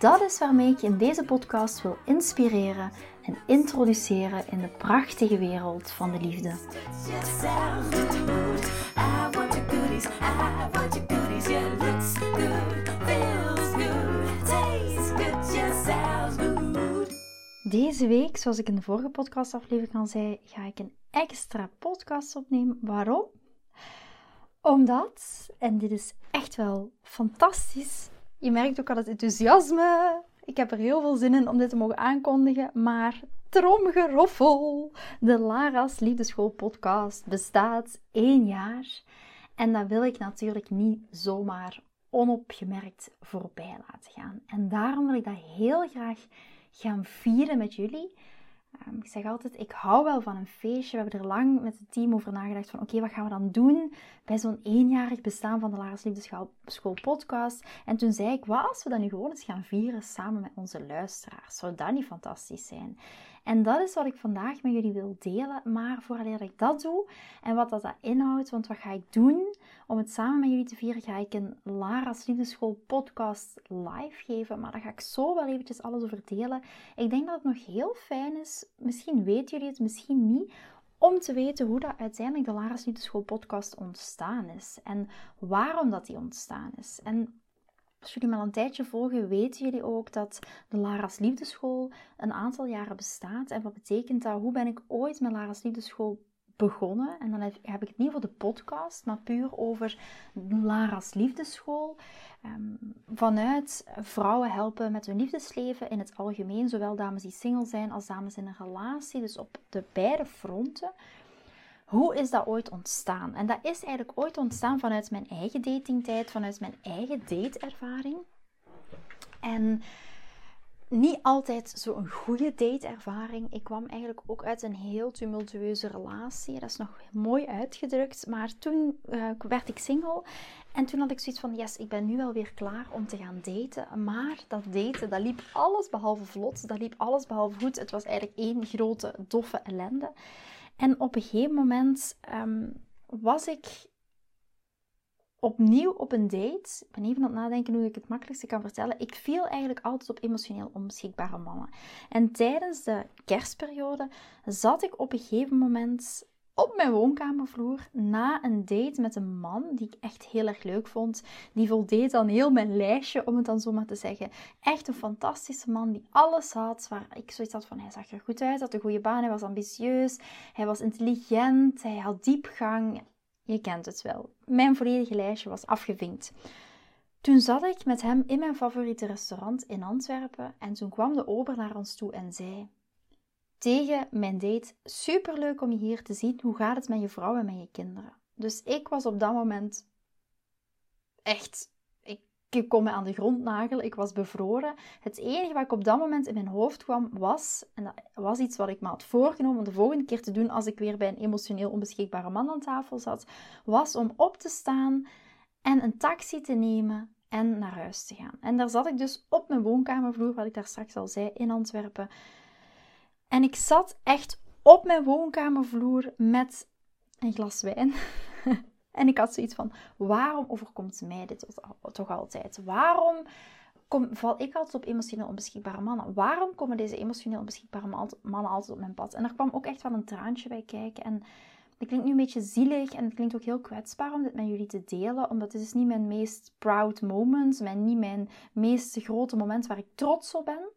Dat is waarmee ik je in deze podcast wil inspireren en introduceren in de prachtige wereld van de liefde. Deze week, zoals ik in de vorige podcastaflevering al zei, ga ik een extra podcast opnemen. Waarom? Omdat, en dit is echt wel fantastisch, je merkt ook al het enthousiasme. Ik heb er heel veel zin in om dit te mogen aankondigen. Maar tromgeroffel! De Lara's Liefdeschool podcast bestaat één jaar. En dat wil ik natuurlijk niet zomaar onopgemerkt voorbij laten gaan. En daarom wil ik dat heel graag gaan vieren met jullie. Ehm, ik zeg altijd, ik hou wel van een feestje. We hebben er lang met het team over nagedacht van oké, wat gaan we dan doen bij zo'n eenjarig bestaan van de Lara's Liefdeschool podcast. En toen zei ik, wat als we dat nu gewoon eens gaan vieren samen met onze luisteraars? Zou dat niet fantastisch zijn? En dat is wat ik vandaag met jullie wil delen. Maar voordat ik dat doe en wat dat, dat inhoudt, want wat ga ik doen om het samen met jullie te vieren, ga ik een Lara's Liefdeschool podcast live geven. Maar daar ga ik zo wel eventjes alles over delen. Ik denk dat het nog heel fijn is, misschien weten jullie het, misschien niet, om te weten hoe dat uiteindelijk de Lara's Liefdeschool podcast ontstaan is. En waarom dat die ontstaan is. En als jullie me al een tijdje volgen, weten jullie ook dat de Lara's Liefdeschool een aantal jaren bestaat. En wat betekent dat? Hoe ben ik ooit met Lara's Liefdeschool begonnen? En dan heb ik het niet over de podcast, maar puur over Lara's Liefdeschool. Um, vanuit vrouwen helpen met hun liefdesleven in het algemeen, zowel dames die single zijn als dames in een relatie. Dus op de beide fronten. Hoe is dat ooit ontstaan? En dat is eigenlijk ooit ontstaan vanuit mijn eigen datingtijd, vanuit mijn eigen dateervaring. En niet altijd zo'n goede dateervaring. Ik kwam eigenlijk ook uit een heel tumultueuze relatie. Dat is nog mooi uitgedrukt. Maar toen uh, werd ik single. En toen had ik zoiets van, yes, ik ben nu wel weer klaar om te gaan daten. Maar dat daten, dat liep alles behalve vlot. Dat liep alles behalve goed. Het was eigenlijk één grote, doffe ellende. En op een gegeven moment ehm, was ik opnieuw op een date. Ik ben even aan het nadenken hoe ik het makkelijkste kan vertellen. Ik viel eigenlijk altijd op emotioneel onbeschikbare mannen. En tijdens de kerstperiode zat ik op een gegeven moment op mijn woonkamervloer na een date met een man die ik echt heel erg leuk vond. Die voldeed dan heel mijn lijstje, om het dan zo maar te zeggen. Echt een fantastische man die alles had waar ik zoiets had van hij zag er goed uit, had een goede baan, hij was ambitieus, hij was intelligent, hij had diepgang. Je kent het wel. Mijn volledige lijstje was afgevinkt. Toen zat ik met hem in mijn favoriete restaurant in Antwerpen en toen kwam de ober naar ons toe en zei: tegen mijn date: superleuk om je hier te zien. Hoe gaat het met je vrouw en met je kinderen? Dus ik was op dat moment echt. Ik kon me aan de grond nagelen. Ik was bevroren. Het enige wat ik op dat moment in mijn hoofd kwam was, en dat was iets wat ik me had voorgenomen om de volgende keer te doen als ik weer bij een emotioneel onbeschikbare man aan tafel zat, was om op te staan en een taxi te nemen en naar huis te gaan. En daar zat ik dus op mijn woonkamervloer, wat ik daar straks al zei, in Antwerpen. En ik zat echt op mijn woonkamervloer met een glas wijn. en ik had zoiets van: waarom overkomt mij dit toch altijd? Waarom kom, val ik altijd op emotioneel onbeschikbare mannen? Waarom komen deze emotioneel onbeschikbare mannen altijd op mijn pad? En er kwam ook echt wel een traantje bij kijken. En het klinkt nu een beetje zielig en het klinkt ook heel kwetsbaar om dit met jullie te delen, omdat dit is niet mijn meest proud moment, mijn, niet mijn meest grote moment waar ik trots op ben.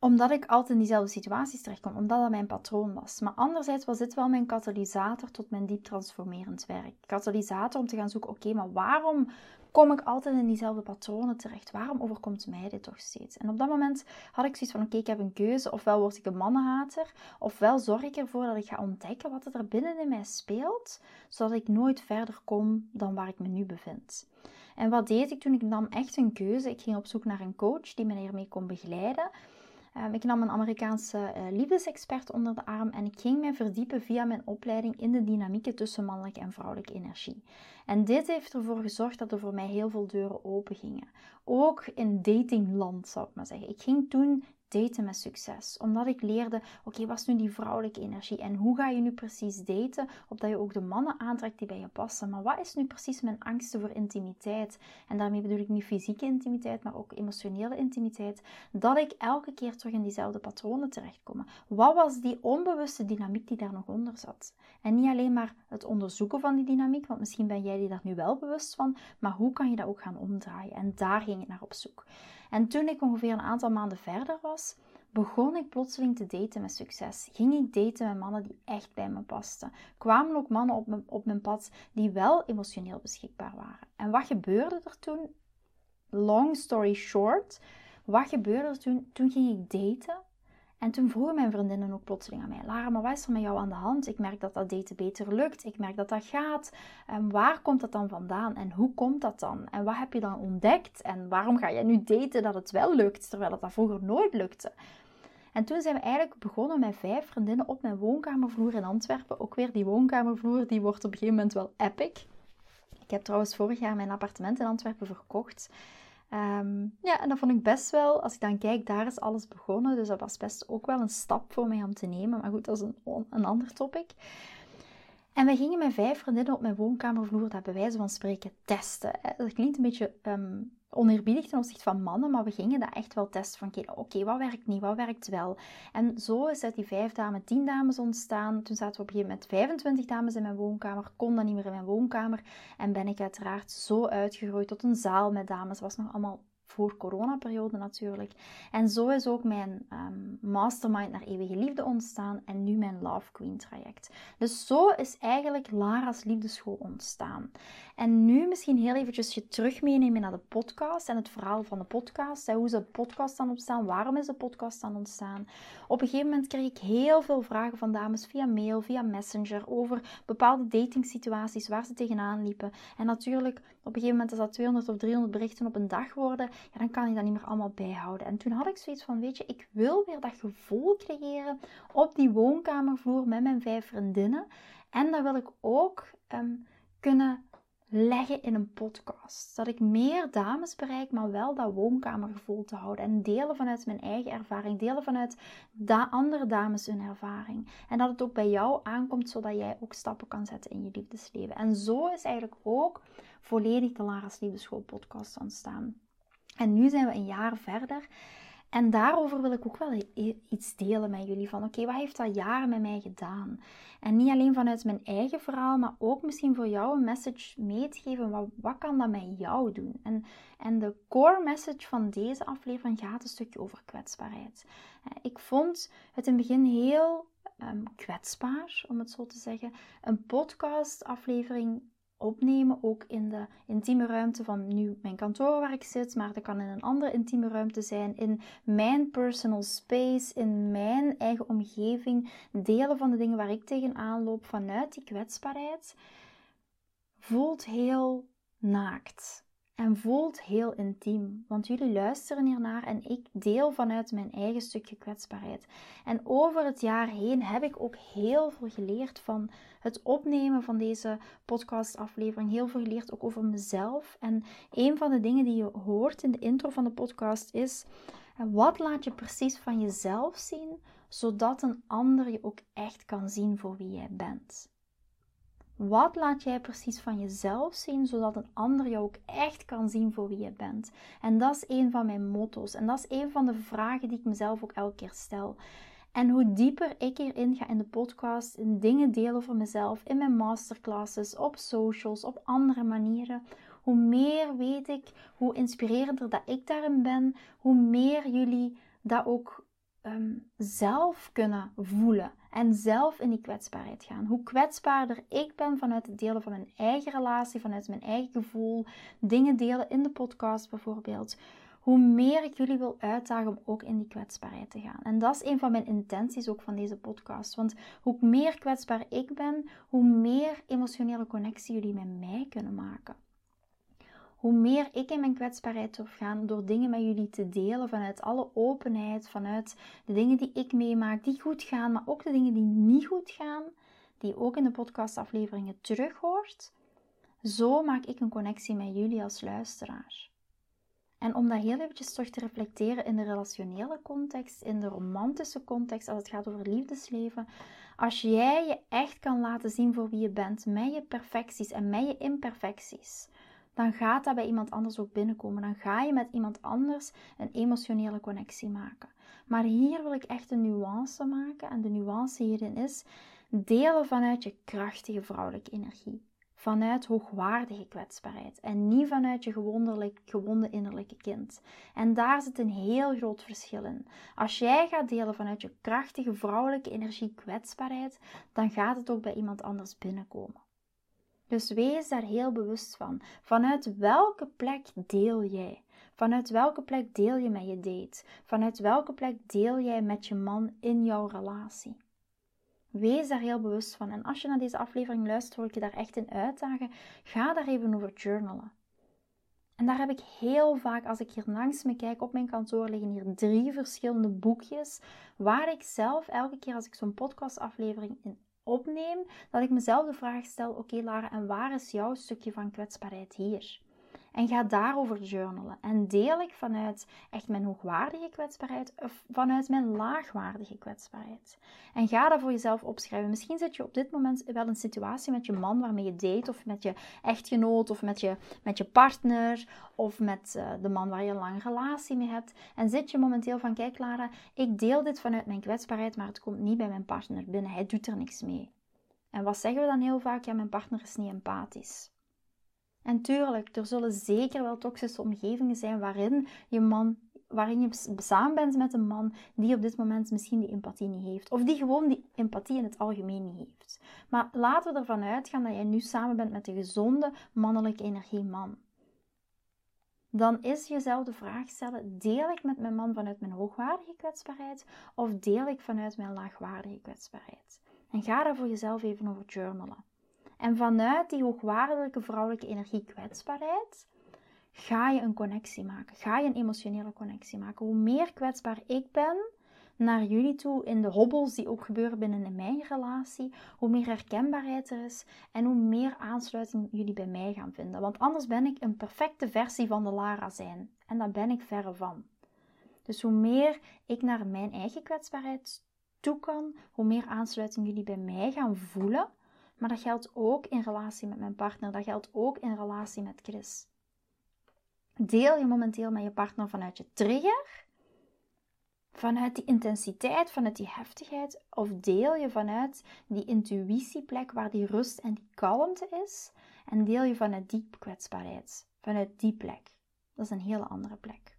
Omdat ik altijd in diezelfde situaties terechtkom, omdat dat mijn patroon was. Maar anderzijds was dit wel mijn katalysator tot mijn diep transformerend werk. Katalysator om te gaan zoeken, oké, maar waarom kom ik altijd in diezelfde patronen terecht? Waarom overkomt mij dit toch steeds? En op dat moment had ik zoiets van, oké, ik heb een keuze. Ofwel word ik een mannenhater, ofwel zorg ik ervoor dat ik ga ontdekken wat er binnen in mij speelt, zodat ik nooit verder kom dan waar ik me nu bevind. En wat deed ik toen? Ik nam echt een keuze. Ik ging op zoek naar een coach die me hiermee kon begeleiden. Ehm, ik nam een Amerikaanse uh, liefdesexpert onder de arm en ik ging mij verdiepen via mijn opleiding in de dynamieken tussen mannelijke en vrouwelijke energie. En dit heeft ervoor gezorgd dat er voor mij heel veel deuren open gingen. Ook in datingland zou ik maar zeggen. Ik ging toen daten met succes. Omdat ik leerde, oké, wat is nu die vrouwelijke energie? En hoe ga je nu precies daten? Opdat je ook de mannen aantrekt die bij je passen. Maar wat is nu precies mijn angsten voor intimiteit? En daarmee bedoel ik niet fysieke intimiteit, maar ook emotionele intimiteit. Dat ik elke keer terug in diezelfde patronen terechtkom. Wat was die onbewuste dynamiek die daar nog onder zat? En niet alleen maar het onderzoeken van die dynamiek, want misschien ben jij die daar nu wel bewust van, maar hoe kan je dat ook gaan omdraaien? En daar ging ik naar op zoek. En toen ik ongeveer een aantal maanden verder was, begon ik plotseling te daten met succes. Ging ik daten met mannen die echt bij me pasten. Kwamen ook mannen op mijn, op mijn pad die wel emotioneel beschikbaar waren. En wat gebeurde er toen? Long story short, wat gebeurde er toen? Toen ging ik daten en toen vroegen mijn vriendinnen ook plotseling aan mij: Lara, maar wat is er met jou aan de hand? Ik merk dat dat daten beter lukt. Ik merk dat dat gaat. En waar komt dat dan vandaan? En hoe komt dat dan? En wat heb je dan ontdekt? En waarom ga jij nu daten dat het wel lukt, terwijl het dat vroeger nooit lukte? En toen zijn we eigenlijk begonnen met vijf vriendinnen op mijn woonkamervloer in Antwerpen. Ook weer die woonkamervloer, die wordt op een gegeven moment wel epic. Ik heb trouwens vorig jaar mijn appartement in Antwerpen verkocht. Ehm, ja, en dat vond ik best wel, als ik dan kijk, daar is alles begonnen. Dus dat was best ook wel een stap voor mij om te nemen. Maar goed, dat is een, een ander topic. En we gingen met vijf vriendinnen op mijn woonkamervloer dat bij wijze van spreken testen. Dat klinkt een beetje um, oneerbiedig ten opzichte van mannen, maar we gingen dat echt wel testen van oké, wat werkt niet, wat werkt wel. En zo is uit die vijf dames tien dames ontstaan. Toen zaten we op een gegeven moment 25 dames in mijn woonkamer, kon dat niet meer in mijn woonkamer. En ben ik uiteraard zo uitgegroeid tot een zaal met dames. Dat was nog allemaal voor coronaperiode natuurlijk. En zo is ook mijn um, mastermind naar eeuwige liefde ontstaan en nu mijn Love Queen traject. Dus zo is eigenlijk Lara's liefdeschool ontstaan. En nu misschien heel eventjes je terug meenemen naar de podcast en het verhaal van de podcast. Hoe is de podcast dan ontstaan? Waarom is de podcast dan ontstaan? Op een gegeven moment kreeg ik heel veel vragen van dames via mail, via messenger over bepaalde datingsituaties waar ze tegenaan liepen. En natuurlijk, op een gegeven moment als dat 200 of 300 berichten op een dag worden, ja, dan kan je dat niet meer allemaal bijhouden. En toen had ik zoiets van, weet je, ik wil weer dat gevoel creëren op die woonkamervloer met mijn vijf vriendinnen. En dat wil ik ook um, kunnen leggen in een podcast. Dat ik meer dames bereik, maar wel dat woonkamergevoel te houden. En delen vanuit mijn eigen ervaring, delen vanuit da andere dames hun ervaring. En dat het ook bij jou aankomt, zodat jij ook stappen kan zetten in je liefdesleven. En zo is eigenlijk ook volledig de Lara's Liefdeschool podcast ontstaan. En nu zijn we een jaar verder. En daarover wil ik ook wel iets delen met jullie. Van oké, wat heeft dat jaar met mij gedaan? En niet alleen vanuit mijn eigen verhaal, maar ook misschien voor jou een message mee te geven. Wat, wat kan dat met jou doen? En, en de core message van deze aflevering gaat een stukje over kwetsbaarheid. Eh, ik vond het in het begin heel um, kwetsbaar, om het zo te zeggen. Een podcast aflevering opnemen, ook in de intieme ruimte van nu mijn kantoor waar ik zit, maar dat kan in een andere intieme ruimte zijn, in mijn personal space, in mijn eigen omgeving, delen van de dingen waar ik tegenaan loop vanuit die kwetsbaarheid, voelt heel naakt en voelt heel intiem. Want jullie luisteren hiernaar en ik deel vanuit mijn eigen stukje kwetsbaarheid. En over het jaar heen heb ik ook heel veel geleerd van het opnemen van deze podcastaflevering. Heel veel geleerd ook over mezelf. En een van de dingen die je hoort in de intro van de podcast is: wat laat je precies van jezelf zien, zodat een ander je ook echt kan zien voor wie jij bent? Wat laat jij precies van jezelf zien, zodat een ander jou ook echt kan zien voor wie je bent? En dat is een van mijn motto's. En dat is een van de vragen die ik mezelf ook elke keer stel. En hoe dieper ik hierin ga in de podcast, in dingen delen over mezelf, in mijn masterclasses, op socials, op andere manieren, hoe meer weet ik, hoe inspirerender dat ik daarin ben, hoe meer jullie dat ook ehm, zelf kunnen voelen en zelf in die kwetsbaarheid gaan. Hoe kwetsbaarder ik ben vanuit het delen van mijn eigen relatie, vanuit mijn eigen gevoel, dingen delen in de podcast bijvoorbeeld, hoe meer ik jullie wil uitdagen om ook in die kwetsbaarheid te gaan. En dat is een van mijn intenties ook van deze podcast. Want hoe meer kwetsbaar ik ben, hoe meer emotionele connectie jullie met mij kunnen maken. Hoe meer ik in mijn kwetsbaarheid durf gaan door dingen met jullie te delen vanuit alle openheid, vanuit de dingen die ik meemaak, die goed gaan, maar ook de dingen die niet goed gaan, die ook in de podcastafleveringen terug hoort. Zo maak ik een connectie met jullie als luisteraar. En om dat heel eventjes terug te reflecteren in de relationele context, in de romantische context, als het gaat over liefdesleven. Als jij je echt kan laten zien voor wie je bent, met je perfecties en met je imperfecties, dan gaat dat bij iemand anders ook binnenkomen. Dan ga je met iemand anders een emotionele connectie maken. Maar hier wil ik echt een nuance maken. En de nuance hierin is delen vanuit je krachtige vrouwelijke energie vanuit hoogwaardige kwetsbaarheid en niet vanuit je gewonde innerlijke kind. En daar zit een heel groot verschil in. Als jij gaat delen vanuit je krachtige vrouwelijke energie kwetsbaarheid, dan gaat het ook bij iemand anders binnenkomen. Dus wees daar heel bewust van. Vanuit welke plek deel jij? Vanuit welke plek deel je met je date? Vanuit welke plek deel jij met je man in jouw relatie? Wees daar heel bewust van. En als je naar deze aflevering luistert, wil ik je daar echt in uitdagen. Ga daar even over journalen. En daar heb ik heel vaak, als ik hier langs me kijk, op mijn kantoor liggen hier drie verschillende boekjes. Waar ik zelf elke keer als ik zo'n podcastaflevering in dat ik mezelf de vraag stel: Oké, Lara, en waar is jouw stukje van kwetsbaarheid hier? En ga daarover journalen. En deel ik vanuit echt mijn hoogwaardige kwetsbaarheid of vanuit mijn laagwaardige kwetsbaarheid. En ga dat voor jezelf opschrijven. Misschien zit je op dit moment wel een situatie met je man waarmee je date, of met je echtgenoot, of met je, met je partner, of met uh, de man waar je een lange relatie mee hebt. En zit je momenteel van: kijk, Lara, ik deel dit vanuit mijn kwetsbaarheid, maar het komt niet bij mijn partner binnen. Hij doet er niks mee. En wat zeggen we dan heel vaak? Ja, mijn partner is niet empathisch. En tuurlijk, er zullen zeker wel toxische omgevingen zijn waarin je man waarin je samen bent met een man die op dit moment misschien die empathie niet heeft. Of die gewoon die empathie in het algemeen niet heeft. Maar laten we ervan uitgaan dat jij nu samen bent met een gezonde mannelijke energieman. Dan is jezelf de vraag stellen: deel ik met mijn man vanuit mijn hoogwaardige kwetsbaarheid of deel ik vanuit mijn laagwaardige kwetsbaarheid? En ga daar voor jezelf even over journalen. En vanuit die hoogwaardelijke vrouwelijke energie kwetsbaarheid ga je een connectie maken. Ga je een emotionele connectie maken. Hoe meer kwetsbaar ik ben naar jullie toe in de hobbels die ook gebeuren binnen mijn relatie, hoe meer herkenbaarheid er is en hoe meer aansluiting jullie bij mij gaan vinden. Want anders ben ik een perfecte versie van de Lara zijn. En daar ben ik verre van. Dus hoe meer ik naar mijn eigen kwetsbaarheid toe kan, hoe meer aansluiting jullie bij mij gaan voelen maar dat geldt ook in relatie met mijn partner. Dat geldt ook in relatie met Chris. Deel je momenteel met je partner vanuit je trigger, vanuit die intensiteit, vanuit die heftigheid, of deel je vanuit die intuïtieplek waar die rust en die kalmte is, en deel je vanuit die kwetsbaarheid, vanuit die plek. Dat is een hele andere plek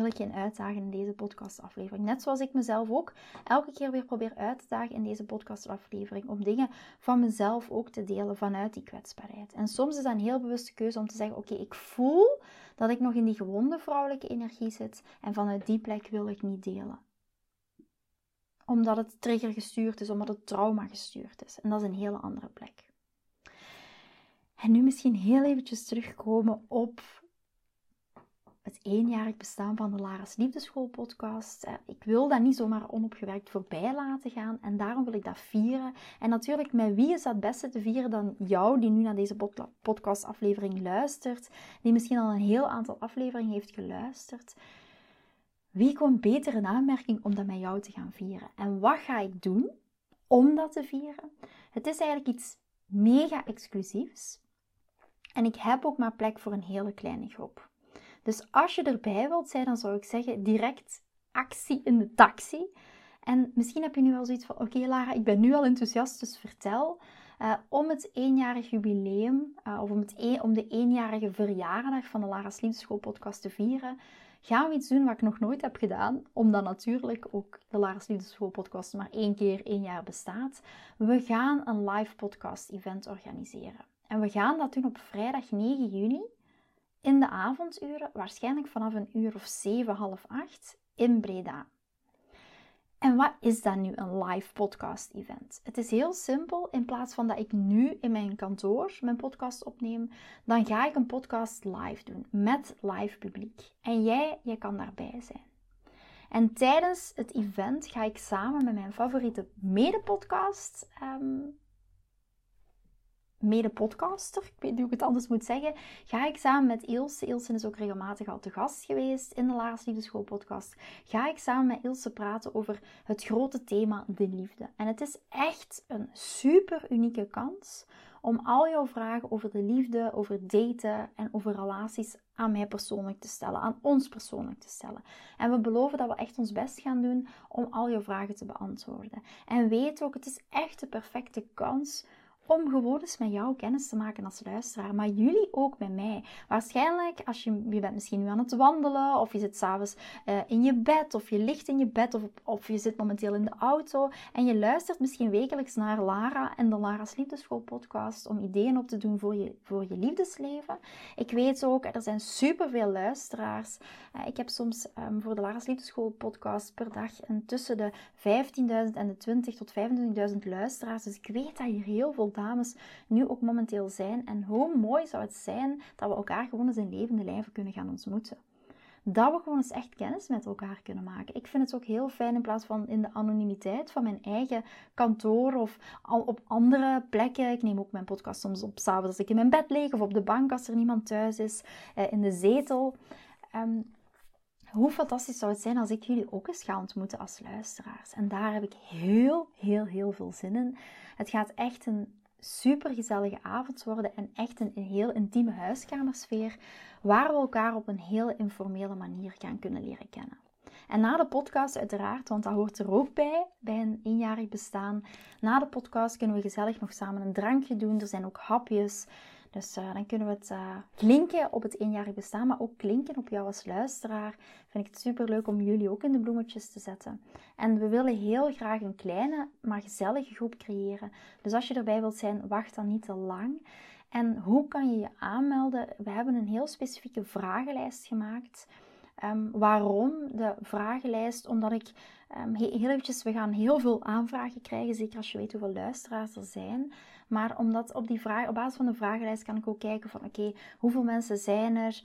wil ik je uitdagen in deze podcastaflevering. Net zoals ik mezelf ook elke keer weer probeer uit te dagen in deze podcastaflevering. Om dingen van mezelf ook te delen vanuit die kwetsbaarheid. En soms is dat een heel bewuste keuze om te zeggen: Oké, ik voel dat ik nog in die gewonde vrouwelijke energie zit. En vanuit die plek wil ik niet delen. Omdat het trigger gestuurd is, omdat het trauma gestuurd is. En dat is een hele andere plek. En nu misschien heel eventjes terugkomen op het eenjarig bestaan van de Lara's Liefdeschool podcast. Eh, ik wil dat niet zomaar onopgewerkt voorbij laten gaan en daarom wil ik dat vieren. En natuurlijk, met wie is dat beste te vieren dan jou die nu naar deze podcastaflevering luistert, die misschien al een heel aantal afleveringen heeft geluisterd. Wie komt beter in aanmerking om dat met jou te gaan vieren? En wat ga ik doen om dat te vieren? Het is eigenlijk iets mega exclusiefs. En ik heb ook maar plek voor een hele kleine groep. Dus als je erbij wilt zijn, dan zou ik zeggen direct actie in de taxi. En misschien heb je nu wel zoiets van: oké, Lara, ik ben nu al enthousiast, dus vertel. Uh, om het eenjarig jubileum, uh, of om, het om de eenjarige verjaardag van de Lara's Liefdeschool podcast te vieren, gaan we iets doen wat ik nog nooit heb gedaan. Omdat natuurlijk ook de Lara's Liefdeschool podcast maar één keer één jaar bestaat. We gaan een live podcast event organiseren. En we gaan dat doen op vrijdag 9 juni in de avonduren, waarschijnlijk vanaf een uur of 7, half 8 in Breda. En wat is dan nu een live podcast event? Het is heel simpel. In plaats van dat ik nu in mijn kantoor mijn podcast opneem, dan ga ik een podcast live doen met live publiek. En jij, jij kan daarbij zijn. En tijdens het event ga ik samen met mijn favoriete mede-podcast um, mede-podcaster, ik weet niet hoe ik het anders moet zeggen, ga ik samen met Ilse, Ilse is ook regelmatig al te gast geweest in de Laars Liefdeschool podcast, ga ik samen met Ilse praten over het grote thema de liefde. En het is echt een super unieke kans om al jouw vragen over de liefde, over daten en over relaties aan mij persoonlijk te stellen, aan ons persoonlijk te stellen. En we beloven dat we echt ons best gaan doen om al jouw vragen te beantwoorden. En weet ook, het is echt de perfecte kans om gewoon eens met jou kennis te maken als luisteraar. Maar jullie ook met mij. Waarschijnlijk, als je, je bent misschien nu aan het wandelen, of je zit s'avonds uh, in je bed, of je ligt in je bed, of, of je zit momenteel in de auto. En je luistert misschien wekelijks naar Lara en de Lara's Liefdeschool podcast om ideeën op te doen voor je, voor je liefdesleven. Ik weet ook, er zijn superveel luisteraars. Uh, ik heb soms um, voor de Lara's Liefdeschool podcast per dag een tussen de 15.000 en de 20.000 tot 25.000 luisteraars. Dus ik weet dat hier heel veel nu ook momenteel zijn. En hoe mooi zou het zijn dat we elkaar gewoon eens in levende lijven kunnen gaan ontmoeten. Dat we gewoon eens echt kennis met elkaar kunnen maken. Ik vind het ook heel fijn in plaats van in de anonimiteit van mijn eigen kantoor of op andere plekken. Ik neem ook mijn podcast soms op s'avonds als ik in mijn bed lig of op de bank als er niemand thuis is, eh, in de zetel. Um, hoe fantastisch zou het zijn als ik jullie ook eens ga ontmoeten als luisteraars. En daar heb ik heel, heel, heel veel zin in. Het gaat echt een super gezellige avond worden en echt een, een heel intieme huiskamersfeer waar we elkaar op een heel informele manier gaan kunnen leren kennen. En na de podcast uiteraard, want dat hoort er ook bij, bij een eenjarig bestaan. Na de podcast kunnen we gezellig nog samen een drankje doen. Er zijn ook hapjes. Dus uh, dan kunnen we het klinken op het eenjarig bestaan, maar ook klinken op jou als luisteraar. Vind ik het super leuk om jullie ook in de bloemetjes te zetten. En we willen heel graag een kleine, maar gezellige groep creëren. Dus als je erbij wilt zijn, wacht dan niet te lang. En hoe kan je je aanmelden? We hebben een heel specifieke vragenlijst gemaakt. Um, waarom de vragenlijst? Omdat ik um, heel eventjes, we gaan heel veel aanvragen krijgen, zeker als je weet hoeveel luisteraars er zijn. Maar omdat op, die vraag, op basis van de vragenlijst kan ik ook kijken van oké, hoeveel mensen zijn er?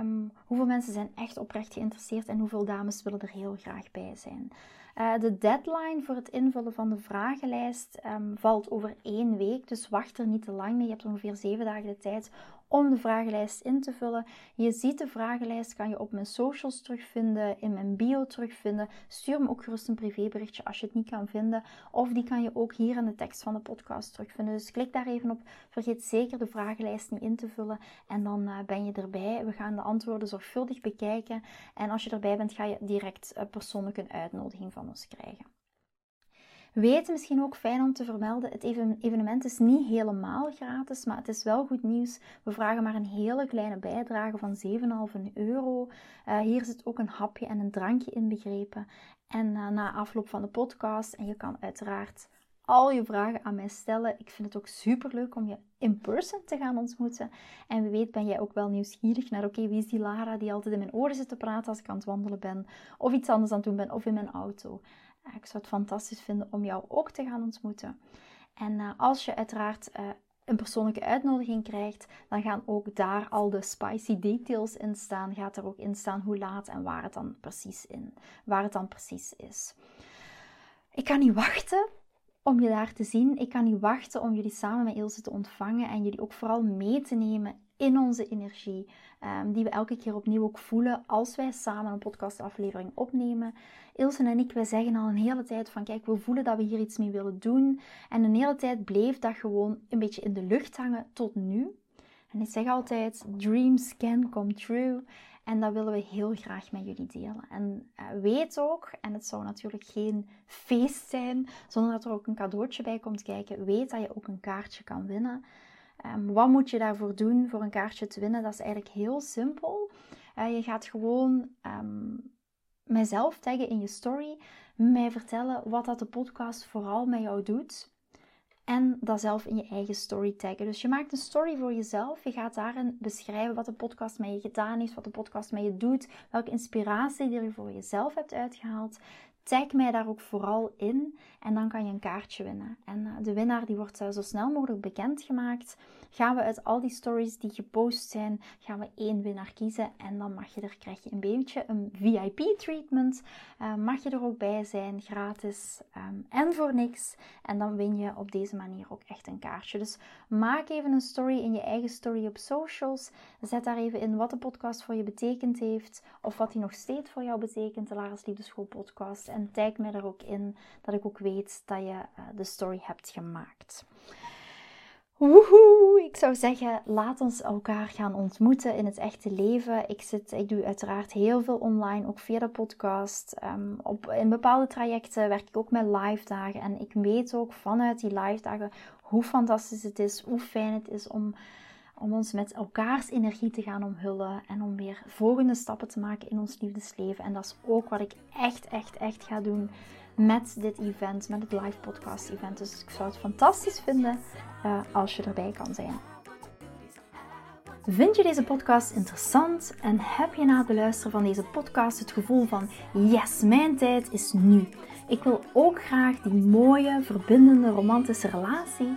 Um, hoeveel mensen zijn echt oprecht geïnteresseerd en hoeveel dames willen er heel graag bij zijn? Uh, de deadline voor het invullen van de vragenlijst valt over één week, dus wacht er niet te lang mee. Je hebt ongeveer zeven dagen de tijd om de vragenlijst in te vullen. Je ziet de vragenlijst, kan je op mijn socials terugvinden, in mijn bio terugvinden. Stuur me ook gerust een privéberichtje als je het niet kan vinden. Of die kan je ook hier in de tekst van de podcast terugvinden. Dus klik daar even op. Vergeet zeker de vragenlijst niet in te vullen. En dan uh, ben je erbij. We gaan de antwoorden zorgvuldig bekijken. En als je erbij bent, ga je direct uh, persoonlijk een uitnodiging van ons krijgen. Weet misschien ook fijn om te vermelden, het evenement is niet helemaal gratis, maar het is wel goed nieuws. We vragen maar een hele kleine bijdrage van 7,5 euro. Uh, hier zit ook een hapje en een drankje inbegrepen. En uh, na afloop van de podcast, en je kan uiteraard al je vragen aan mij stellen. Ik vind het ook super leuk om je in person te gaan ontmoeten. En wie weet ben jij ook wel nieuwsgierig naar, oké, wie is die Lara die altijd in mijn oren zit te praten als ik aan het wandelen ben, of iets anders aan het doen ben, of in mijn auto. Ik zou het fantastisch vinden om jou ook te gaan ontmoeten. En uh, als je uiteraard uh, een persoonlijke uitnodiging krijgt, dan gaan ook daar al de spicy details in staan. Gaat er ook in staan hoe laat en waar het dan precies, in, waar het dan precies is. Ik kan niet wachten om je daar te zien. Ik kan niet wachten om jullie samen met Ilse te ontvangen en jullie ook vooral mee te nemen in onze energie, um, die we elke keer opnieuw ook voelen als wij samen een podcastaflevering opnemen. Ilse en ik, wij zeggen al een hele tijd van kijk, we voelen dat we hier iets mee willen doen. En een hele tijd bleef dat gewoon een beetje in de lucht hangen tot nu. En ik zeg altijd, dreams can come true. En dat willen we heel graag met jullie delen. En uh, weet ook, en het zou natuurlijk geen feest zijn zonder dat er ook een cadeautje bij komt kijken, weet dat je ook een kaartje kan winnen. Um, wat moet je daarvoor doen voor een kaartje te winnen? Dat is eigenlijk heel simpel. je gaat gewoon um, mijzelf taggen in je story, mij vertellen wat dat de podcast vooral met jou doet. En dat zelf in je eigen story taggen. Dus je maakt een story voor jezelf. Je gaat daarin beschrijven wat de podcast met je gedaan heeft, wat de podcast met je doet, welke inspiratie die je voor jezelf hebt uitgehaald. Tag mij daar ook vooral in en dan kan je een kaartje winnen. En eh, de winnaar die wordt eh, zo snel mogelijk bekendgemaakt. Gaan we uit al die stories die gepost zijn, gaan we één winnaar kiezen en dan mag je er, krijg je een beetje een VIP treatment. Uh, mag je er ook bij zijn, gratis ehm, en voor niks. En dan win je op deze manier ook echt een kaartje. Dus maak even een story in je eigen story op socials. Zet daar even in wat de podcast voor je betekend heeft of wat die nog steeds voor jou betekent, de Lara's Liefdeschool podcast en tag me er ook in, dat ik ook weet dat je uh, de story hebt gemaakt. Woehoe! Ik zou zeggen, laat ons elkaar gaan ontmoeten in het echte leven. Ik, zit, ik doe uiteraard heel veel online, ook via de podcast. Um, op, in bepaalde trajecten werk ik ook met live dagen. En ik weet ook vanuit die live dagen hoe fantastisch het is, hoe fijn het is om om ons met elkaars energie te gaan omhullen en om weer volgende stappen te maken in ons liefdesleven. En dat is ook wat ik echt, echt, echt ga doen met dit event, met het live podcast event. Dus ik zou het fantastisch vinden uh, als je erbij kan zijn. Vind je deze podcast interessant en heb je na het beluisteren van deze podcast het gevoel van yes, mijn tijd is nu. Ik wil ook graag die mooie, verbindende, romantische relatie